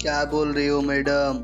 क्या बोल रही हो मैडम?